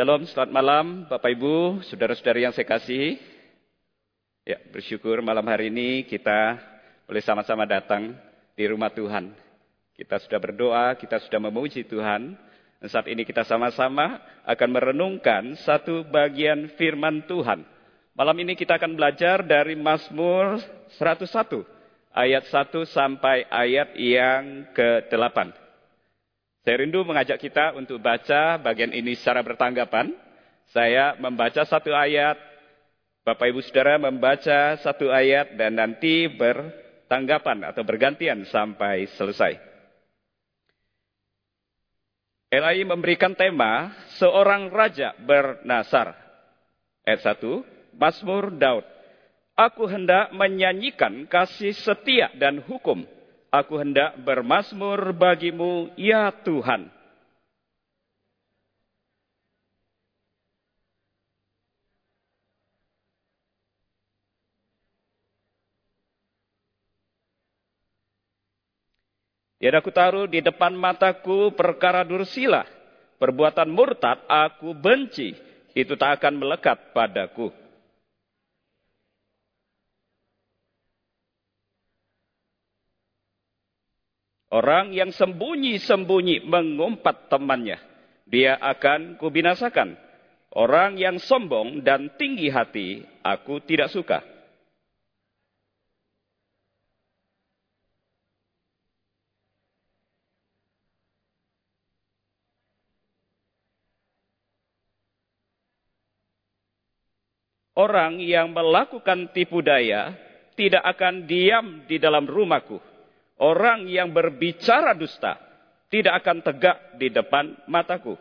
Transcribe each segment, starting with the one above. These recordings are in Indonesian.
Shalom, selamat malam Bapak Ibu, saudara-saudari yang saya kasih. Ya, bersyukur malam hari ini kita boleh sama-sama datang di rumah Tuhan. Kita sudah berdoa, kita sudah memuji Tuhan. Dan saat ini kita sama-sama akan merenungkan satu bagian firman Tuhan. Malam ini kita akan belajar dari Mazmur 101 ayat 1 sampai ayat yang ke-8. Saya rindu mengajak kita untuk baca bagian ini secara bertanggapan. Saya membaca satu ayat, Bapak Ibu Saudara membaca satu ayat dan nanti bertanggapan atau bergantian sampai selesai. Elai memberikan tema seorang raja bernasar. Ayat 1, Mazmur Daud. Aku hendak menyanyikan kasih setia dan hukum. Aku hendak bermasmur bagimu, ya Tuhan. Tiada aku taruh di depan mataku perkara dursila. Perbuatan murtad aku benci. Itu tak akan melekat padaku. Orang yang sembunyi-sembunyi mengumpat temannya, dia akan kubinasakan. Orang yang sombong dan tinggi hati, aku tidak suka. Orang yang melakukan tipu daya tidak akan diam di dalam rumahku Orang yang berbicara dusta tidak akan tegak di depan mataku.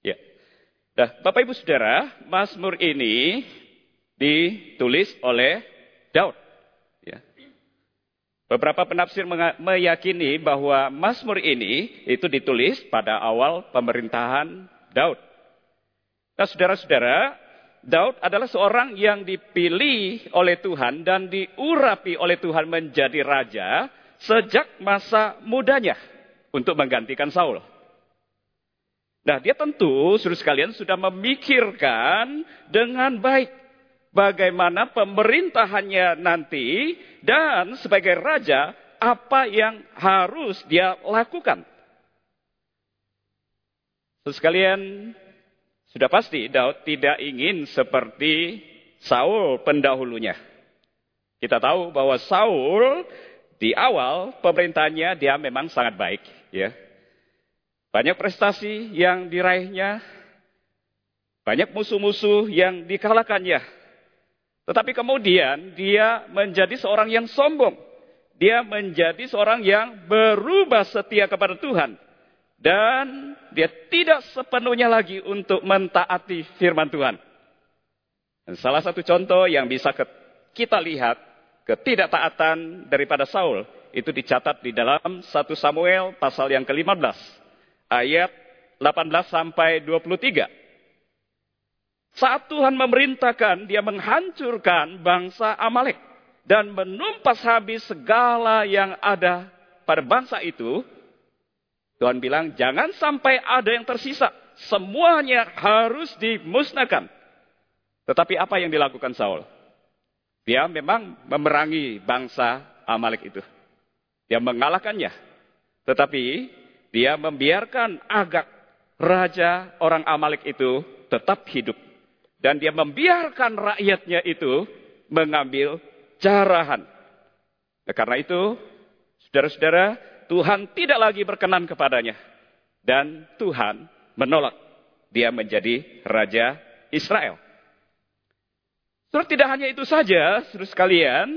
Ya. Nah, Bapak Ibu Saudara, Mazmur ini ditulis oleh Daud. Beberapa penafsir meyakini bahwa Mazmur ini itu ditulis pada awal pemerintahan Daud. Nah saudara-saudara, Daud adalah seorang yang dipilih oleh Tuhan dan diurapi oleh Tuhan menjadi raja sejak masa mudanya untuk menggantikan Saul. Nah dia tentu, suruh sekalian, sudah memikirkan dengan baik bagaimana pemerintahannya nanti dan sebagai raja apa yang harus dia lakukan. Sekalian, sudah pasti Daud tidak ingin seperti Saul pendahulunya. Kita tahu bahwa Saul di awal pemerintahnya dia memang sangat baik, ya. Banyak prestasi yang diraihnya, banyak musuh-musuh yang dikalahkannya. Tetapi kemudian dia menjadi seorang yang sombong. Dia menjadi seorang yang berubah setia kepada Tuhan. Dan dia tidak sepenuhnya lagi untuk mentaati firman Tuhan. Dan salah satu contoh yang bisa kita lihat ketidaktaatan daripada Saul itu dicatat di dalam 1 Samuel pasal yang ke-15 ayat 18 sampai 23. Saat Tuhan memerintahkan dia menghancurkan bangsa Amalek dan menumpas habis segala yang ada pada bangsa itu, Tuhan bilang jangan sampai ada yang tersisa, semuanya harus dimusnahkan. Tetapi apa yang dilakukan Saul? Dia memang memerangi bangsa Amalek itu. Dia mengalahkannya. Tetapi dia membiarkan Agak, raja orang Amalek itu tetap hidup dan dia membiarkan rakyatnya itu mengambil jarahan. Nah, karena itu, saudara-saudara, Tuhan tidak lagi berkenan kepadanya. Dan Tuhan menolak dia menjadi Raja Israel. Saudara, tidak hanya itu saja, saudara sekalian,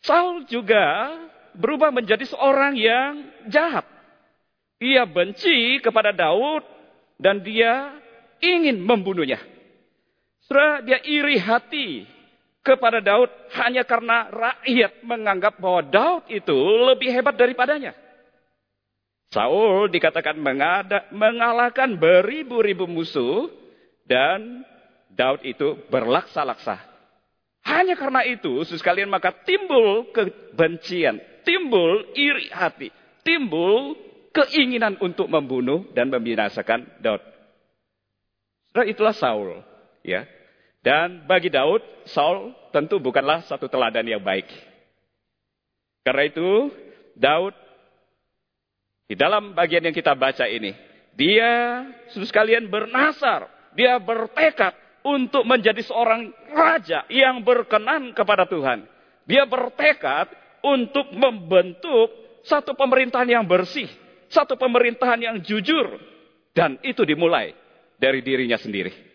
Saul juga berubah menjadi seorang yang jahat. Ia benci kepada Daud dan dia ingin membunuhnya. Saudara, dia iri hati kepada Daud hanya karena rakyat menganggap bahwa Daud itu lebih hebat daripadanya. Saul dikatakan mengada, mengalahkan beribu-ribu musuh dan Daud itu berlaksa-laksa Hanya karena itu, sekalian maka timbul kebencian, timbul iri hati, timbul keinginan untuk membunuh dan membinasakan Daud. Saudara itulah Saul, ya. Dan bagi Daud, Saul tentu bukanlah satu teladan yang baik. Karena itu, Daud di dalam bagian yang kita baca ini, dia sudah sekalian bernasar, dia bertekad untuk menjadi seorang raja yang berkenan kepada Tuhan. Dia bertekad untuk membentuk satu pemerintahan yang bersih, satu pemerintahan yang jujur, dan itu dimulai dari dirinya sendiri.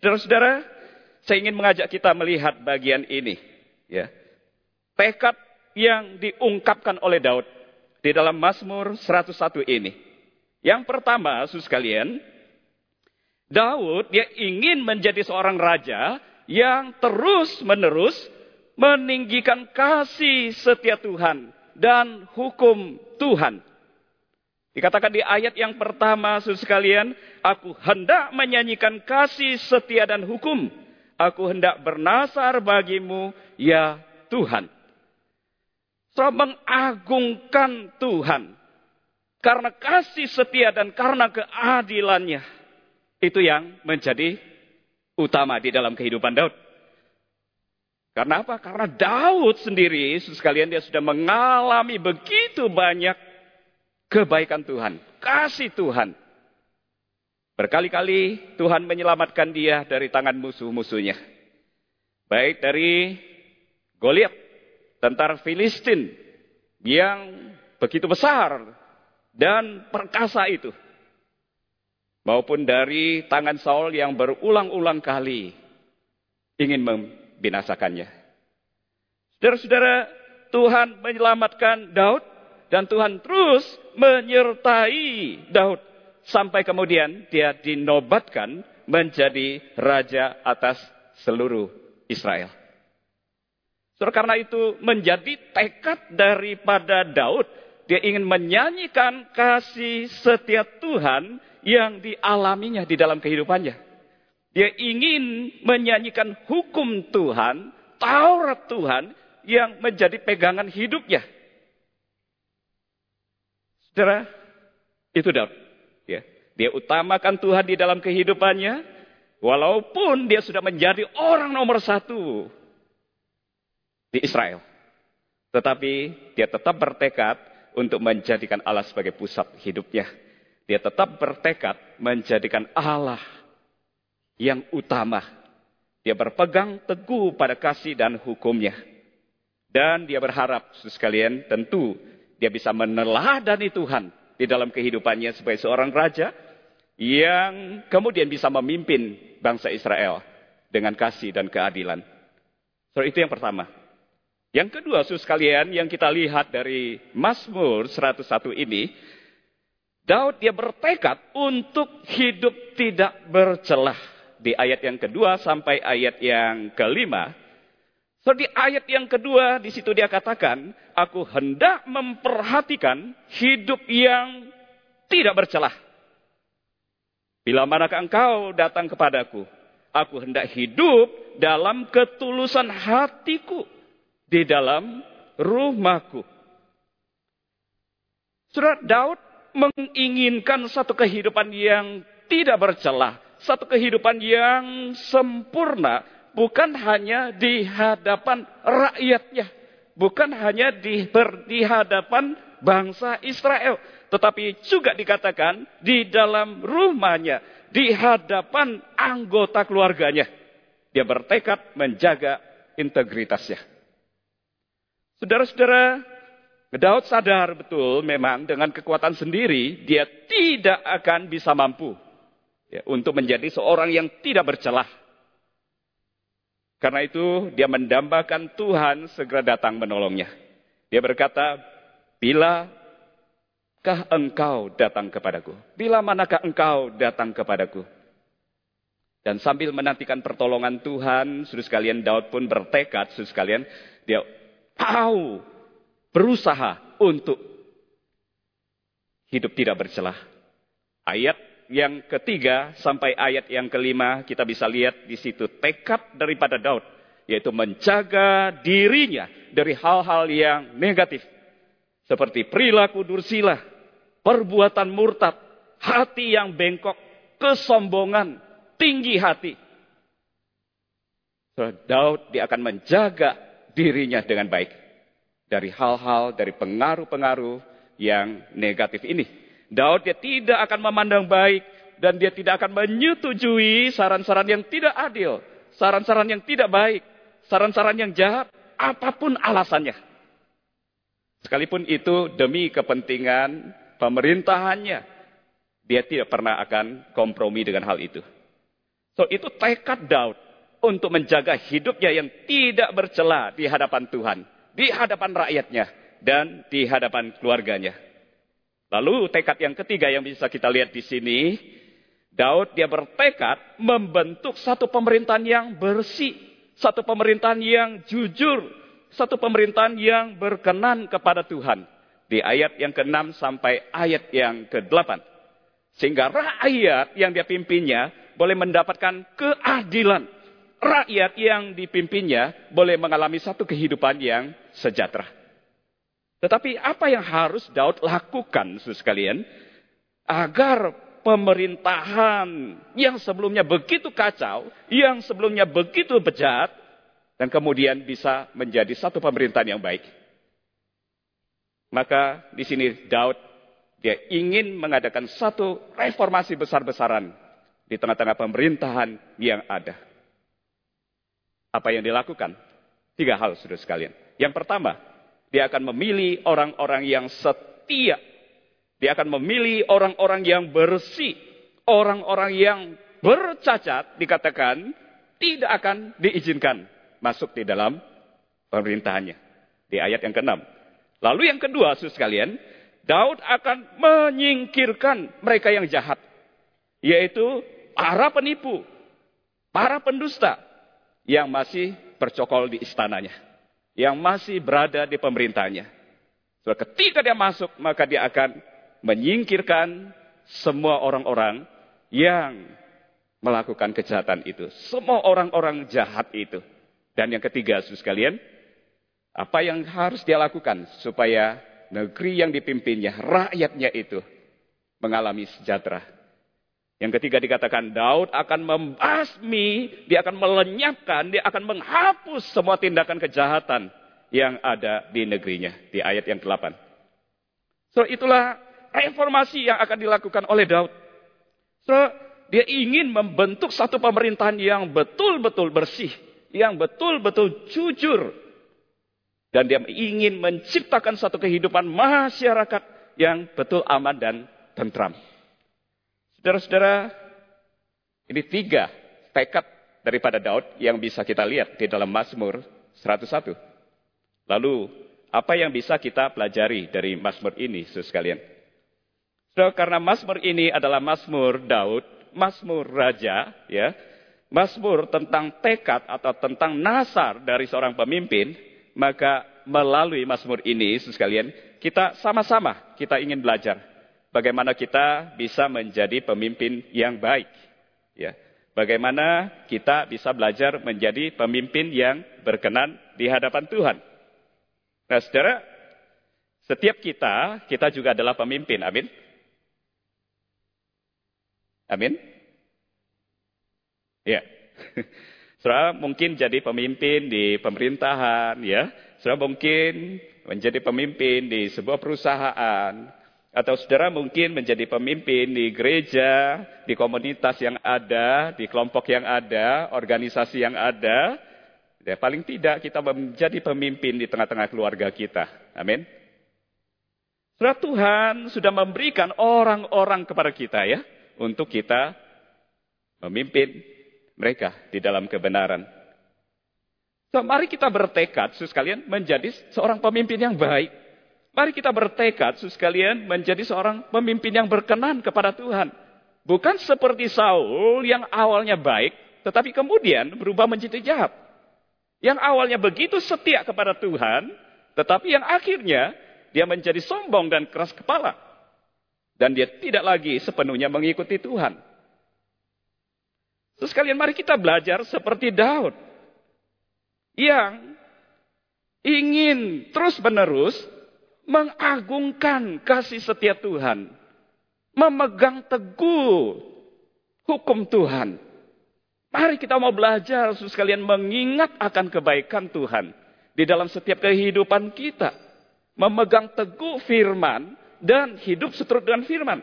Saudara-saudara, saya ingin mengajak kita melihat bagian ini, ya. Tekad yang diungkapkan oleh Daud di dalam Mazmur 101 ini. Yang pertama, sus kalian, Daud dia ingin menjadi seorang raja yang terus-menerus meninggikan kasih setia Tuhan dan hukum Tuhan. Dikatakan di ayat yang pertama, saudara sekalian, aku hendak menyanyikan kasih setia dan hukum. Aku hendak bernasar bagimu, ya Tuhan. Saudara mengagungkan Tuhan. Karena kasih setia dan karena keadilannya. Itu yang menjadi utama di dalam kehidupan Daud. Karena apa? Karena Daud sendiri, sekalian dia sudah mengalami begitu banyak kebaikan Tuhan, kasih Tuhan. Berkali-kali Tuhan menyelamatkan dia dari tangan musuh-musuhnya. Baik dari Goliat tentara Filistin yang begitu besar dan perkasa itu. Maupun dari tangan Saul yang berulang-ulang kali ingin membinasakannya. Saudara-saudara, Tuhan menyelamatkan Daud dan Tuhan terus menyertai Daud sampai kemudian dia dinobatkan menjadi raja atas seluruh Israel. So, karena itu menjadi tekad daripada Daud. Dia ingin menyanyikan kasih setiap Tuhan yang dialaminya di dalam kehidupannya. Dia ingin menyanyikan hukum Tuhan, Taurat Tuhan yang menjadi pegangan hidupnya. Saudara, itu Daud. Ya. Dia utamakan Tuhan di dalam kehidupannya, walaupun dia sudah menjadi orang nomor satu di Israel. Tetapi dia tetap bertekad untuk menjadikan Allah sebagai pusat hidupnya. Dia tetap bertekad menjadikan Allah yang utama. Dia berpegang teguh pada kasih dan hukumnya. Dan dia berharap, sekalian, tentu dia bisa meneladani Tuhan di dalam kehidupannya sebagai seorang raja yang kemudian bisa memimpin bangsa Israel dengan kasih dan keadilan. So, itu yang pertama. Yang kedua, sus kalian, yang kita lihat dari Mazmur 101 ini, Daud dia bertekad untuk hidup tidak bercelah. Di ayat yang kedua sampai ayat yang kelima. Di ayat yang kedua, di situ dia katakan, aku hendak memperhatikan hidup yang tidak bercelah. Bila manakah engkau datang kepadaku, aku hendak hidup dalam ketulusan hatiku di dalam rumahku. Surat Daud menginginkan satu kehidupan yang tidak bercelah, satu kehidupan yang sempurna, bukan hanya di hadapan rakyatnya, bukan hanya di, ber, di hadapan bangsa Israel, tetapi juga dikatakan di dalam rumahnya, di hadapan anggota keluarganya. Dia bertekad menjaga integritasnya. Saudara-saudara, Daud sadar betul memang dengan kekuatan sendiri dia tidak akan bisa mampu ya, untuk menjadi seorang yang tidak bercelah. Karena itu dia mendambakan Tuhan segera datang menolongnya. Dia berkata, bila kah engkau datang kepadaku? Bila manakah engkau datang kepadaku? Dan sambil menantikan pertolongan Tuhan, sudah sekalian Daud pun bertekad, sudah sekalian, dia tahu, berusaha untuk hidup tidak bercelah. Ayat yang ketiga sampai ayat yang kelima kita bisa lihat di situ tekad daripada Daud yaitu menjaga dirinya dari hal-hal yang negatif seperti perilaku dursila, perbuatan murtad, hati yang bengkok, kesombongan, tinggi hati. So, Daud dia akan menjaga dirinya dengan baik dari hal-hal dari pengaruh-pengaruh yang negatif ini. Daud dia tidak akan memandang baik dan dia tidak akan menyetujui saran-saran yang tidak adil, saran-saran yang tidak baik, saran-saran yang jahat, apa pun alasannya. Sekalipun itu demi kepentingan pemerintahannya, dia tidak pernah akan kompromi dengan hal itu. So itu tekad Daud untuk menjaga hidupnya yang tidak bercela di hadapan Tuhan, di hadapan rakyatnya, dan di hadapan keluarganya. Lalu tekad yang ketiga yang bisa kita lihat di sini, Daud dia bertekad membentuk satu pemerintahan yang bersih, satu pemerintahan yang jujur, satu pemerintahan yang berkenan kepada Tuhan. Di ayat yang ke-6 sampai ayat yang ke-8. Sehingga rakyat yang dia pimpinnya boleh mendapatkan keadilan. Rakyat yang dipimpinnya boleh mengalami satu kehidupan yang sejahtera. Tetapi apa yang harus Daud lakukan, sekalian, agar pemerintahan yang sebelumnya begitu kacau, yang sebelumnya begitu bejat, dan kemudian bisa menjadi satu pemerintahan yang baik. Maka di sini Daud dia ingin mengadakan satu reformasi besar-besaran di tengah-tengah pemerintahan yang ada. Apa yang dilakukan? Tiga hal sudah sekalian. Yang pertama, dia akan memilih orang-orang yang setia. Dia akan memilih orang-orang yang bersih. Orang-orang yang bercacat dikatakan tidak akan diizinkan masuk di dalam pemerintahannya. Di ayat yang ke-6. Lalu yang kedua, saudara sekalian, Daud akan menyingkirkan mereka yang jahat. Yaitu para penipu, para pendusta yang masih bercokol di istananya. Yang masih berada di pemerintahnya. So, ketika dia masuk, maka dia akan menyingkirkan semua orang-orang yang melakukan kejahatan itu. Semua orang-orang jahat itu. Dan yang ketiga, saudara sekalian, apa yang harus dia lakukan supaya negeri yang dipimpinnya, rakyatnya itu mengalami sejahtera. Yang ketiga dikatakan Daud akan membasmi, dia akan melenyapkan, dia akan menghapus semua tindakan kejahatan yang ada di negerinya. Di ayat yang ke-8. So itulah reformasi yang akan dilakukan oleh Daud. So dia ingin membentuk satu pemerintahan yang betul-betul bersih yang betul-betul jujur. Dan dia ingin menciptakan satu kehidupan masyarakat yang betul aman dan tentram. Saudara-saudara, ini tiga tekad daripada Daud yang bisa kita lihat di dalam Mazmur 101. Lalu, apa yang bisa kita pelajari dari Mazmur ini, saudara sekalian? Saudara, karena Mazmur ini adalah Mazmur Daud, Mazmur Raja, ya, Mazmur tentang tekad atau tentang nasar dari seorang pemimpin, maka melalui Mazmur ini, sekalian, kita sama-sama kita ingin belajar bagaimana kita bisa menjadi pemimpin yang baik. Ya. Bagaimana kita bisa belajar menjadi pemimpin yang berkenan di hadapan Tuhan. Nah, saudara, setiap kita, kita juga adalah pemimpin. Amin. Amin. Ya. Saudara mungkin jadi pemimpin di pemerintahan, ya. Saudara mungkin menjadi pemimpin di sebuah perusahaan. Atau saudara mungkin menjadi pemimpin di gereja, di komunitas yang ada, di kelompok yang ada, organisasi yang ada. Ya, paling tidak kita menjadi pemimpin di tengah-tengah keluarga kita. Amin. Saudara Tuhan sudah memberikan orang-orang kepada kita ya. Untuk kita memimpin mereka di dalam kebenaran. So, mari kita bertekad, sus kalian, menjadi seorang pemimpin yang baik. Mari kita bertekad, sus kalian, menjadi seorang pemimpin yang berkenan kepada Tuhan. Bukan seperti Saul yang awalnya baik, tetapi kemudian berubah menjadi jahat. Yang awalnya begitu setia kepada Tuhan, tetapi yang akhirnya dia menjadi sombong dan keras kepala. Dan dia tidak lagi sepenuhnya mengikuti Tuhan. Terus kalian mari kita belajar seperti Daud. Yang ingin terus menerus mengagungkan kasih setia Tuhan. Memegang teguh hukum Tuhan. Mari kita mau belajar, sekalian mengingat akan kebaikan Tuhan. Di dalam setiap kehidupan kita. Memegang teguh firman dan hidup seturut dengan firman.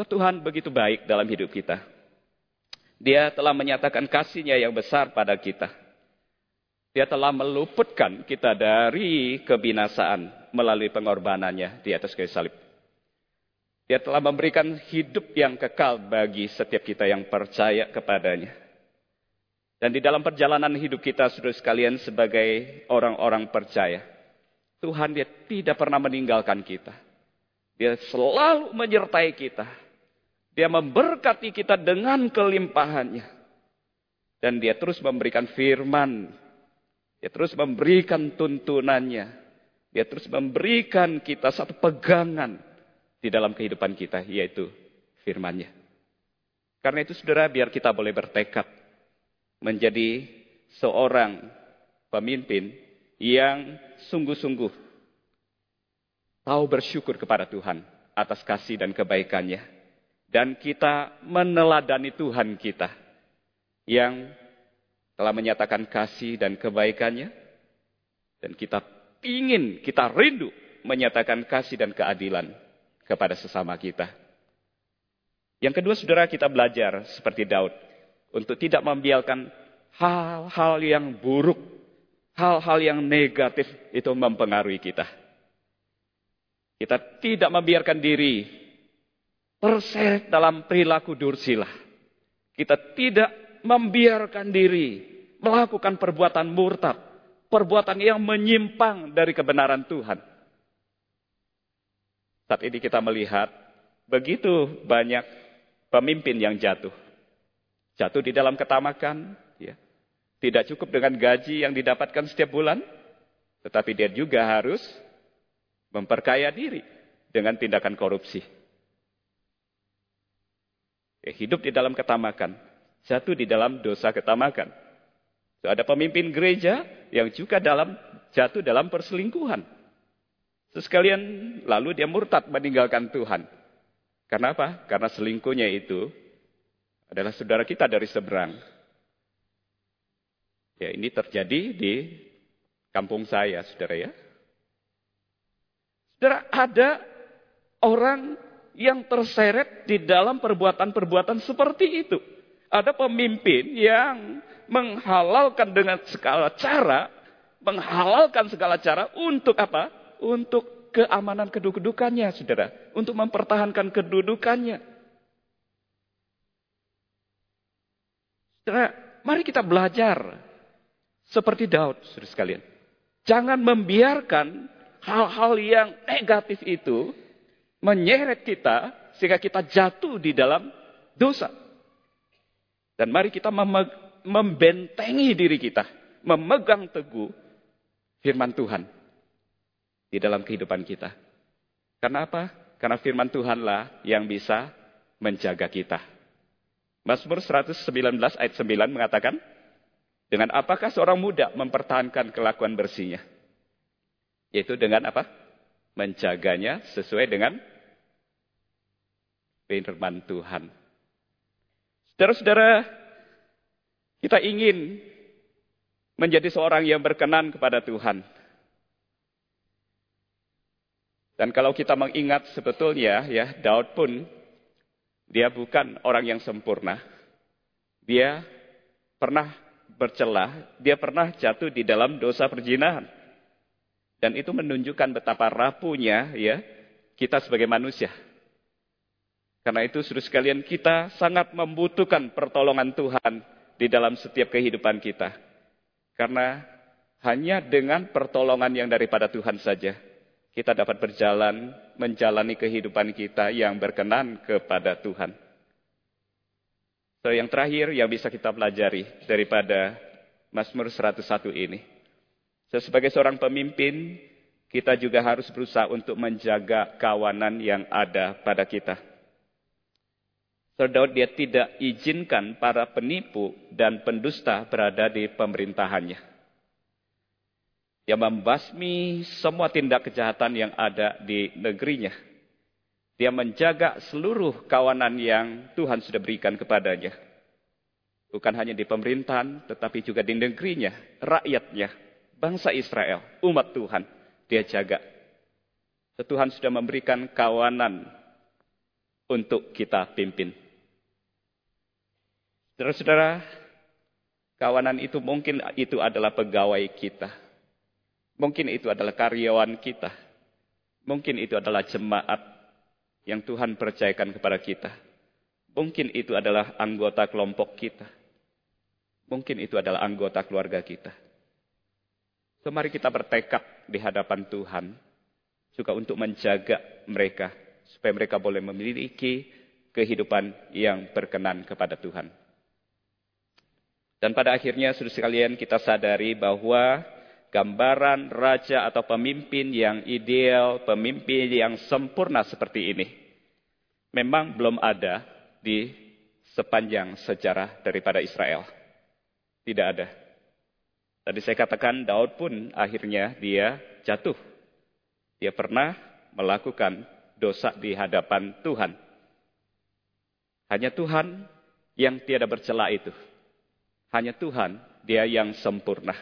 Tuhan begitu baik dalam hidup kita. Dia telah menyatakan kasihnya yang besar pada kita. Dia telah meluputkan kita dari kebinasaan melalui pengorbanannya di atas kayu salib. Dia telah memberikan hidup yang kekal bagi setiap kita yang percaya kepadanya. Dan di dalam perjalanan hidup kita, sudah sekalian, sebagai orang-orang percaya, Tuhan dia tidak pernah meninggalkan kita. Dia selalu menyertai kita. Dia memberkati kita dengan kelimpahannya. Dan dia terus memberikan firman. Dia terus memberikan tuntunannya. Dia terus memberikan kita satu pegangan di dalam kehidupan kita, yaitu firmannya. Karena itu saudara, biar kita boleh bertekad menjadi seorang pemimpin yang sungguh-sungguh tahu bersyukur kepada Tuhan atas kasih dan kebaikannya. Dan kita meneladani Tuhan kita yang telah menyatakan kasih dan kebaikannya. Dan kita ingin, kita rindu menyatakan kasih dan keadilan kepada sesama kita. Yang kedua, saudara, kita belajar seperti Daud untuk tidak membiarkan hal-hal yang buruk hal-hal yang negatif itu mempengaruhi kita. Kita tidak membiarkan diri terseret dalam perilaku dursilah. Kita tidak membiarkan diri melakukan perbuatan murtad, perbuatan yang menyimpang dari kebenaran Tuhan. Saat ini kita melihat begitu banyak pemimpin yang jatuh. Jatuh di dalam ketamakan, ya. Tidak cukup dengan gaji yang didapatkan setiap bulan, tetapi dia juga harus memperkaya diri dengan tindakan korupsi. Ya, hidup di dalam ketamakan, jatuh di dalam dosa ketamakan. So, ada pemimpin gereja yang juga dalam jatuh dalam perselingkuhan. Sekalian lalu dia murtad meninggalkan Tuhan. Karena apa? Karena selingkuhnya itu adalah saudara kita dari seberang. Ya, ini terjadi di kampung saya, saudara ya. Saudara, ada orang yang terseret di dalam perbuatan-perbuatan seperti itu. Ada pemimpin yang menghalalkan dengan segala cara, menghalalkan segala cara untuk apa? Untuk keamanan kedudukannya, saudara. Untuk mempertahankan kedudukannya. Saudara, mari kita belajar seperti Daud, saudara sekalian. Jangan membiarkan hal-hal yang negatif itu menyeret kita sehingga kita jatuh di dalam dosa. Dan mari kita membentengi diri kita, memegang teguh firman Tuhan di dalam kehidupan kita. Karena apa? Karena firman Tuhanlah yang bisa menjaga kita. Mazmur 119 ayat 9 mengatakan, dengan apakah seorang muda mempertahankan kelakuan bersihnya? Yaitu dengan apa? Menjaganya sesuai dengan firman Tuhan. Saudara-saudara, kita ingin menjadi seorang yang berkenan kepada Tuhan. Dan kalau kita mengingat sebetulnya ya Daud pun dia bukan orang yang sempurna. Dia pernah bercelah, dia pernah jatuh di dalam dosa perjinahan. Dan itu menunjukkan betapa rapuhnya ya kita sebagai manusia. Karena itu sudah sekalian kita sangat membutuhkan pertolongan Tuhan di dalam setiap kehidupan kita. Karena hanya dengan pertolongan yang daripada Tuhan saja kita dapat berjalan menjalani kehidupan kita yang berkenan kepada Tuhan. So, yang terakhir yang bisa kita pelajari daripada Mazmur 101 ini. So, sebagai seorang pemimpin, kita juga harus berusaha untuk menjaga kawanan yang ada pada kita. Saudara dia tidak izinkan para penipu dan pendusta berada di pemerintahannya. Dia membasmi semua tindak kejahatan yang ada di negerinya. Dia menjaga seluruh kawanan yang Tuhan sudah berikan kepadanya. Bukan hanya di pemerintahan, tetapi juga di negerinya, rakyatnya, bangsa Israel, umat Tuhan. Dia jaga. Tuhan sudah memberikan kawanan untuk kita pimpin. Saudara-saudara, kawanan itu mungkin itu adalah pegawai kita. Mungkin itu adalah karyawan kita. Mungkin itu adalah jemaat yang Tuhan percayakan kepada kita. Mungkin itu adalah anggota kelompok kita. Mungkin itu adalah anggota keluarga kita. So, mari kita bertekad di hadapan Tuhan juga untuk menjaga mereka supaya mereka boleh memiliki kehidupan yang berkenan kepada Tuhan. Dan pada akhirnya, sudah sekalian, kita sadari bahwa gambaran raja atau pemimpin yang ideal, pemimpin yang sempurna seperti ini, memang belum ada di sepanjang sejarah daripada Israel. Tidak ada. Tadi saya katakan Daud pun akhirnya dia jatuh. Dia pernah melakukan dosa di hadapan Tuhan. Hanya Tuhan yang tiada bercela itu. Hanya Tuhan, dia yang sempurna.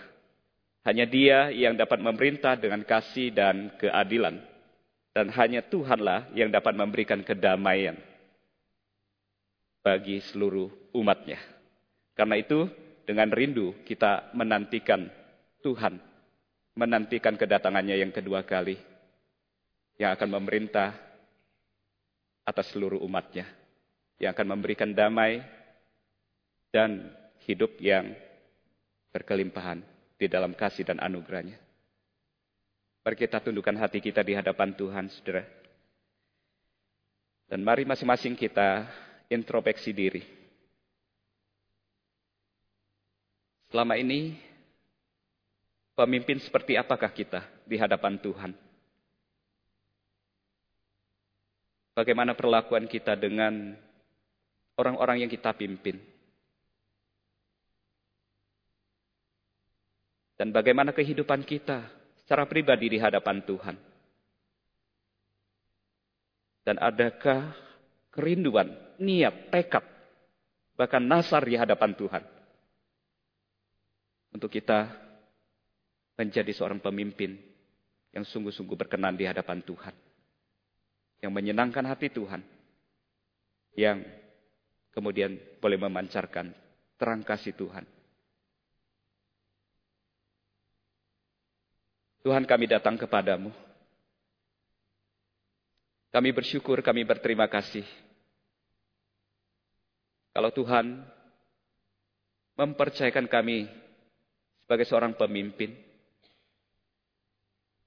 Hanya dia yang dapat memerintah dengan kasih dan keadilan. Dan hanya Tuhanlah yang dapat memberikan kedamaian bagi seluruh umatnya. Karena itu, dengan rindu kita menantikan Tuhan, menantikan kedatangannya yang kedua kali, yang akan memerintah atas seluruh umatnya, yang akan memberikan damai dan hidup yang berkelimpahan di dalam kasih dan anugerahnya. Mari kita tundukkan hati kita di hadapan Tuhan, saudara. Dan mari masing-masing kita introspeksi diri. Selama ini, pemimpin seperti apakah kita di hadapan Tuhan? Bagaimana perlakuan kita dengan orang-orang yang kita pimpin? Dan bagaimana kehidupan kita secara pribadi di hadapan Tuhan. Dan adakah kerinduan, niat, tekad, bahkan nasar di hadapan Tuhan. Untuk kita menjadi seorang pemimpin yang sungguh-sungguh berkenan di hadapan Tuhan. Yang menyenangkan hati Tuhan. Yang kemudian boleh memancarkan terang kasih Tuhan Tuhan kami datang kepadamu. Kami bersyukur, kami berterima kasih. Kalau Tuhan mempercayakan kami sebagai seorang pemimpin.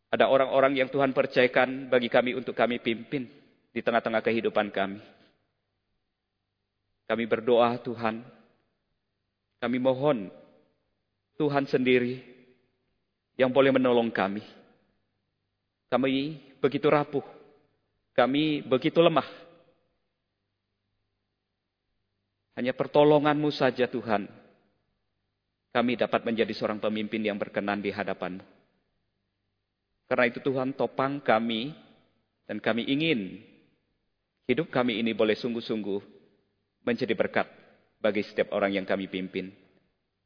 Ada orang-orang yang Tuhan percayakan bagi kami untuk kami pimpin di tengah-tengah kehidupan kami. Kami berdoa Tuhan. Kami mohon Tuhan sendiri yang boleh menolong kami. Kami begitu rapuh, kami begitu lemah. Hanya pertolonganmu saja Tuhan, kami dapat menjadi seorang pemimpin yang berkenan di hadapanmu. Karena itu Tuhan topang kami, dan kami ingin hidup kami ini boleh sungguh-sungguh menjadi berkat bagi setiap orang yang kami pimpin.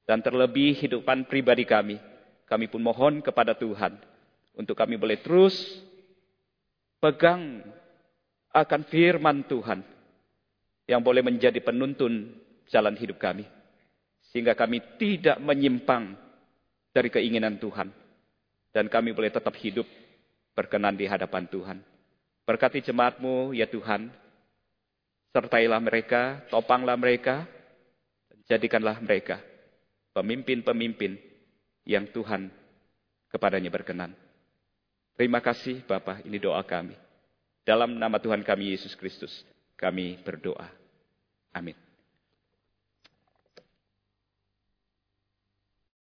Dan terlebih hidupan pribadi kami, kami pun mohon kepada Tuhan untuk kami boleh terus pegang akan firman Tuhan yang boleh menjadi penuntun jalan hidup kami. Sehingga kami tidak menyimpang dari keinginan Tuhan. Dan kami boleh tetap hidup berkenan di hadapan Tuhan. Berkati jemaatmu ya Tuhan. Sertailah mereka, topanglah mereka. Jadikanlah mereka pemimpin-pemimpin yang Tuhan kepadanya berkenan. Terima kasih Bapak, ini doa kami. Dalam nama Tuhan kami Yesus Kristus, kami berdoa. Amin.